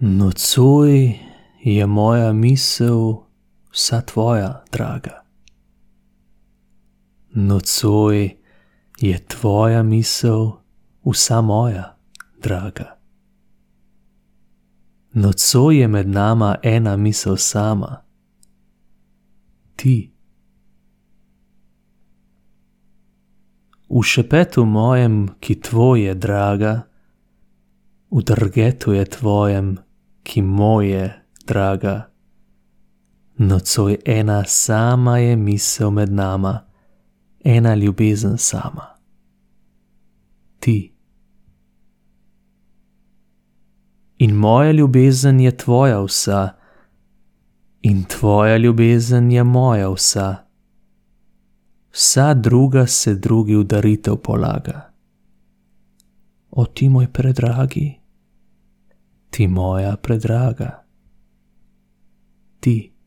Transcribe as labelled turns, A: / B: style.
A: Nocoj je moja misel vsa tvoja, draga. Nocoj je tvoja misel vsa moja, draga. Nocoj je med nama ena misel sama, ti. V šepetu mojem, ki tvoj je, draga, v drgetu je tvojem, ki moj je, draga, nocoj ena sama je misel med nama, ena ljubezen sama, ti. In moja ljubezen je tvoja vsa in tvoja ljubezen je moja vsa, vsa druga se drugi v daritev polaga. O, ti moj predragi, ti moja predraga, ti.